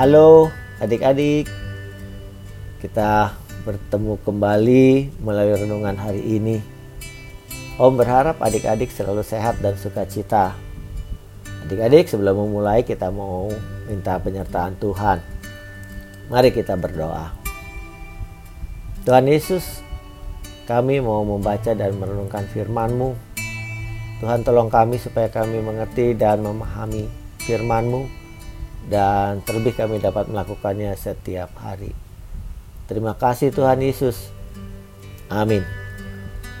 Halo adik-adik, kita bertemu kembali melalui renungan hari ini. Om berharap adik-adik selalu sehat dan sukacita. Adik-adik sebelum memulai kita mau minta penyertaan Tuhan. Mari kita berdoa. Tuhan Yesus, kami mau membaca dan merenungkan firman-Mu. Tuhan tolong kami supaya kami mengerti dan memahami firman-Mu dan terlebih kami dapat melakukannya setiap hari. Terima kasih Tuhan Yesus. Amin.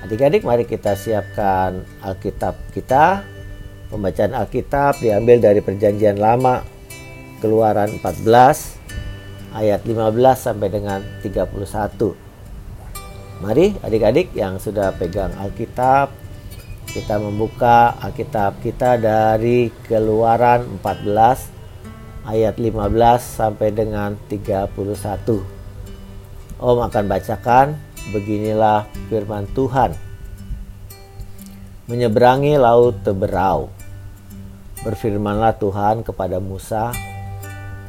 Adik-adik mari kita siapkan Alkitab kita. Pembacaan Alkitab diambil dari Perjanjian Lama Keluaran 14 ayat 15 sampai dengan 31. Mari adik-adik yang sudah pegang Alkitab kita membuka Alkitab kita dari Keluaran 14 ayat 15 sampai dengan 31. Om akan bacakan beginilah firman Tuhan. Menyeberangi laut Teberau. Berfirmanlah Tuhan kepada Musa,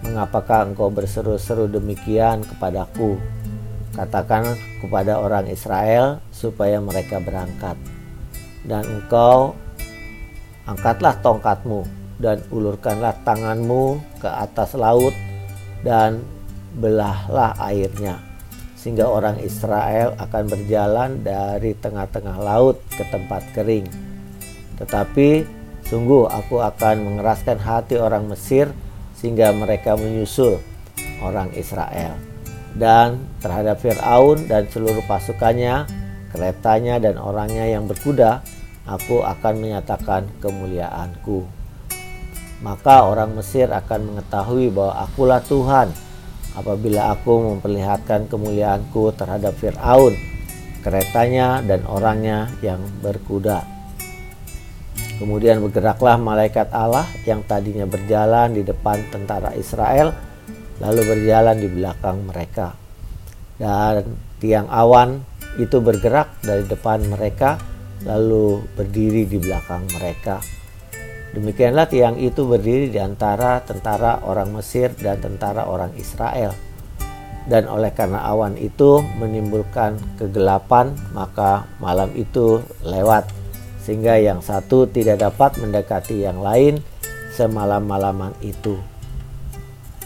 "Mengapakah engkau berseru-seru demikian kepadaku? Katakan kepada orang Israel supaya mereka berangkat. Dan engkau angkatlah tongkatmu dan ulurkanlah tanganmu ke atas laut dan belahlah airnya sehingga orang Israel akan berjalan dari tengah-tengah laut ke tempat kering. Tetapi sungguh aku akan mengeraskan hati orang Mesir sehingga mereka menyusul orang Israel. Dan terhadap Firaun dan seluruh pasukannya, keretanya dan orangnya yang berkuda, aku akan menyatakan kemuliaanku maka orang Mesir akan mengetahui bahwa akulah Tuhan apabila aku memperlihatkan kemuliaanku terhadap Fir'aun, keretanya dan orangnya yang berkuda. Kemudian bergeraklah malaikat Allah yang tadinya berjalan di depan tentara Israel, lalu berjalan di belakang mereka. Dan tiang awan itu bergerak dari depan mereka, lalu berdiri di belakang mereka. Demikianlah tiang itu berdiri di antara tentara orang Mesir dan tentara orang Israel. Dan oleh karena awan itu menimbulkan kegelapan, maka malam itu lewat, sehingga yang satu tidak dapat mendekati yang lain semalam-malaman itu.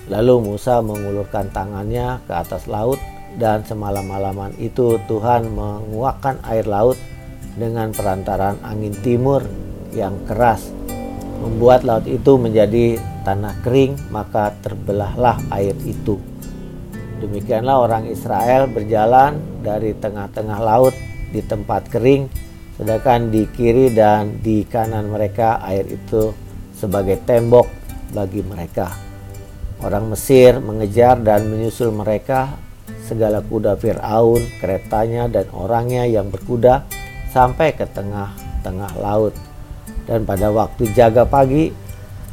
Lalu Musa mengulurkan tangannya ke atas laut, dan semalam-malaman itu Tuhan menguakkan air laut dengan perantaran angin timur yang keras membuat laut itu menjadi tanah kering, maka terbelahlah air itu. Demikianlah orang Israel berjalan dari tengah-tengah laut di tempat kering, sedangkan di kiri dan di kanan mereka air itu sebagai tembok bagi mereka. Orang Mesir mengejar dan menyusul mereka, segala kuda Firaun, keretanya dan orangnya yang berkuda sampai ke tengah-tengah laut dan pada waktu jaga pagi,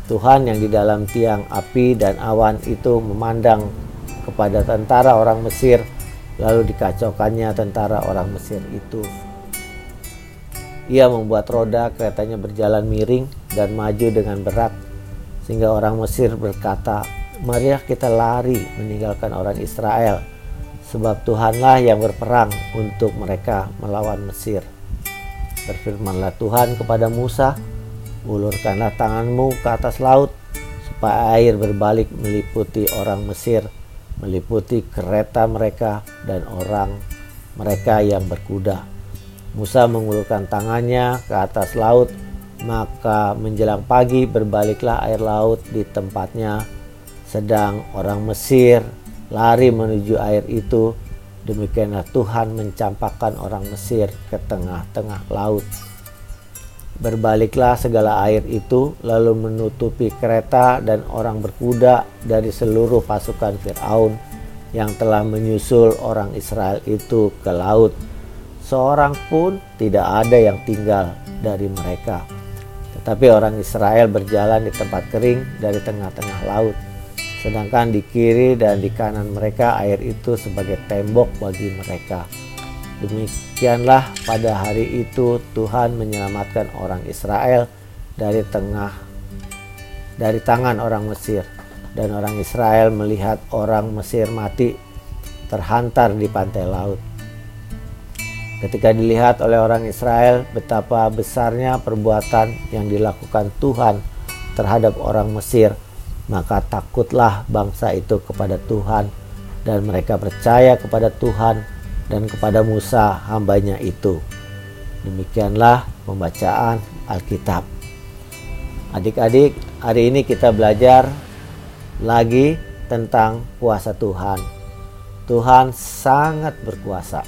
Tuhan yang di dalam tiang api dan awan itu memandang kepada tentara orang Mesir, lalu dikacaukannya tentara orang Mesir itu. Ia membuat roda keretanya berjalan miring dan maju dengan berat, sehingga orang Mesir berkata, Marilah kita lari meninggalkan orang Israel, sebab Tuhanlah yang berperang untuk mereka melawan Mesir. Berfirmanlah Tuhan kepada Musa, ulurkanlah tanganmu ke atas laut, supaya air berbalik meliputi orang Mesir, meliputi kereta mereka dan orang mereka yang berkuda. Musa mengulurkan tangannya ke atas laut, maka menjelang pagi berbaliklah air laut di tempatnya, sedang orang Mesir lari menuju air itu Demikianlah Tuhan mencampakkan orang Mesir ke tengah-tengah laut. Berbaliklah segala air itu, lalu menutupi kereta dan orang berkuda dari seluruh pasukan Firaun yang telah menyusul orang Israel itu ke laut. Seorang pun tidak ada yang tinggal dari mereka. Tetapi orang Israel berjalan di tempat kering dari tengah-tengah laut sedangkan di kiri dan di kanan mereka air itu sebagai tembok bagi mereka. Demikianlah pada hari itu Tuhan menyelamatkan orang Israel dari tengah dari tangan orang Mesir. dan orang Israel melihat orang Mesir mati terhantar di pantai laut. Ketika dilihat oleh orang Israel betapa besarnya perbuatan yang dilakukan Tuhan terhadap orang Mesir, maka takutlah bangsa itu kepada Tuhan dan mereka percaya kepada Tuhan dan kepada Musa hambanya itu. Demikianlah pembacaan Alkitab. Adik-adik, hari ini kita belajar lagi tentang kuasa Tuhan. Tuhan sangat berkuasa.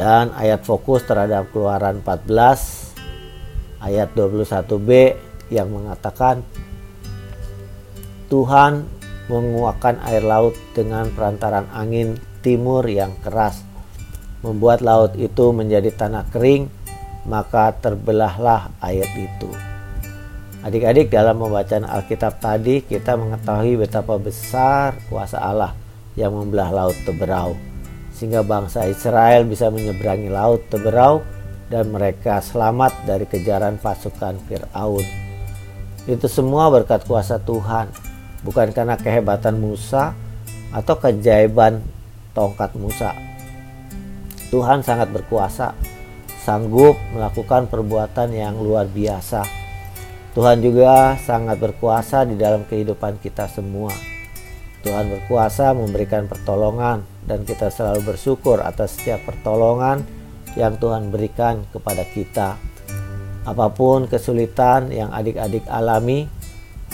Dan ayat fokus terhadap keluaran 14 ayat 21b yang mengatakan Tuhan menguakkan air laut dengan perantaran angin timur yang keras. Membuat laut itu menjadi tanah kering maka terbelahlah air itu. Adik-adik dalam pembacaan Alkitab tadi kita mengetahui betapa besar kuasa Allah yang membelah laut Teberau. Sehingga bangsa Israel bisa menyeberangi laut Teberau dan mereka selamat dari kejaran pasukan Firaun. Itu semua berkat kuasa Tuhan, bukan karena kehebatan Musa atau keajaiban tongkat Musa. Tuhan sangat berkuasa, sanggup melakukan perbuatan yang luar biasa. Tuhan juga sangat berkuasa di dalam kehidupan kita semua. Tuhan berkuasa memberikan pertolongan dan kita selalu bersyukur atas setiap pertolongan yang Tuhan berikan kepada kita. Apa pun kesulitan yang adik-adik alami,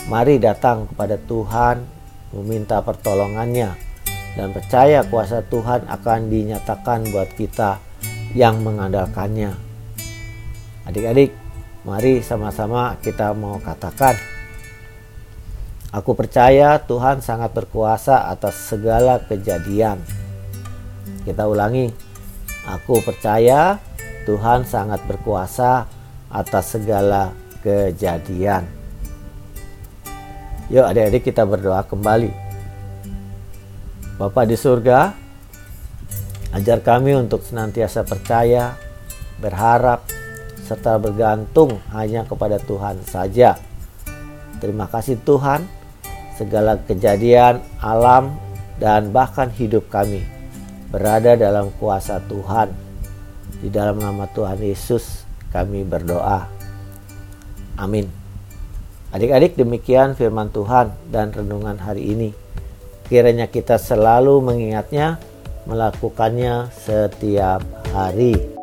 mari datang kepada Tuhan meminta pertolongannya dan percaya kuasa Tuhan akan dinyatakan buat kita yang mengandalkannya. Adik-adik, mari sama-sama kita mau katakan Aku percaya Tuhan sangat berkuasa atas segala kejadian. Kita ulangi. Aku percaya Tuhan sangat berkuasa atas segala kejadian. Yuk adik-adik kita berdoa kembali. Bapak di surga, ajar kami untuk senantiasa percaya, berharap, serta bergantung hanya kepada Tuhan saja. Terima kasih Tuhan segala kejadian alam dan bahkan hidup kami berada dalam kuasa Tuhan. Di dalam nama Tuhan Yesus kami berdoa. Amin. Adik-adik demikian firman Tuhan dan renungan hari ini. Kiranya kita selalu mengingatnya, melakukannya setiap hari.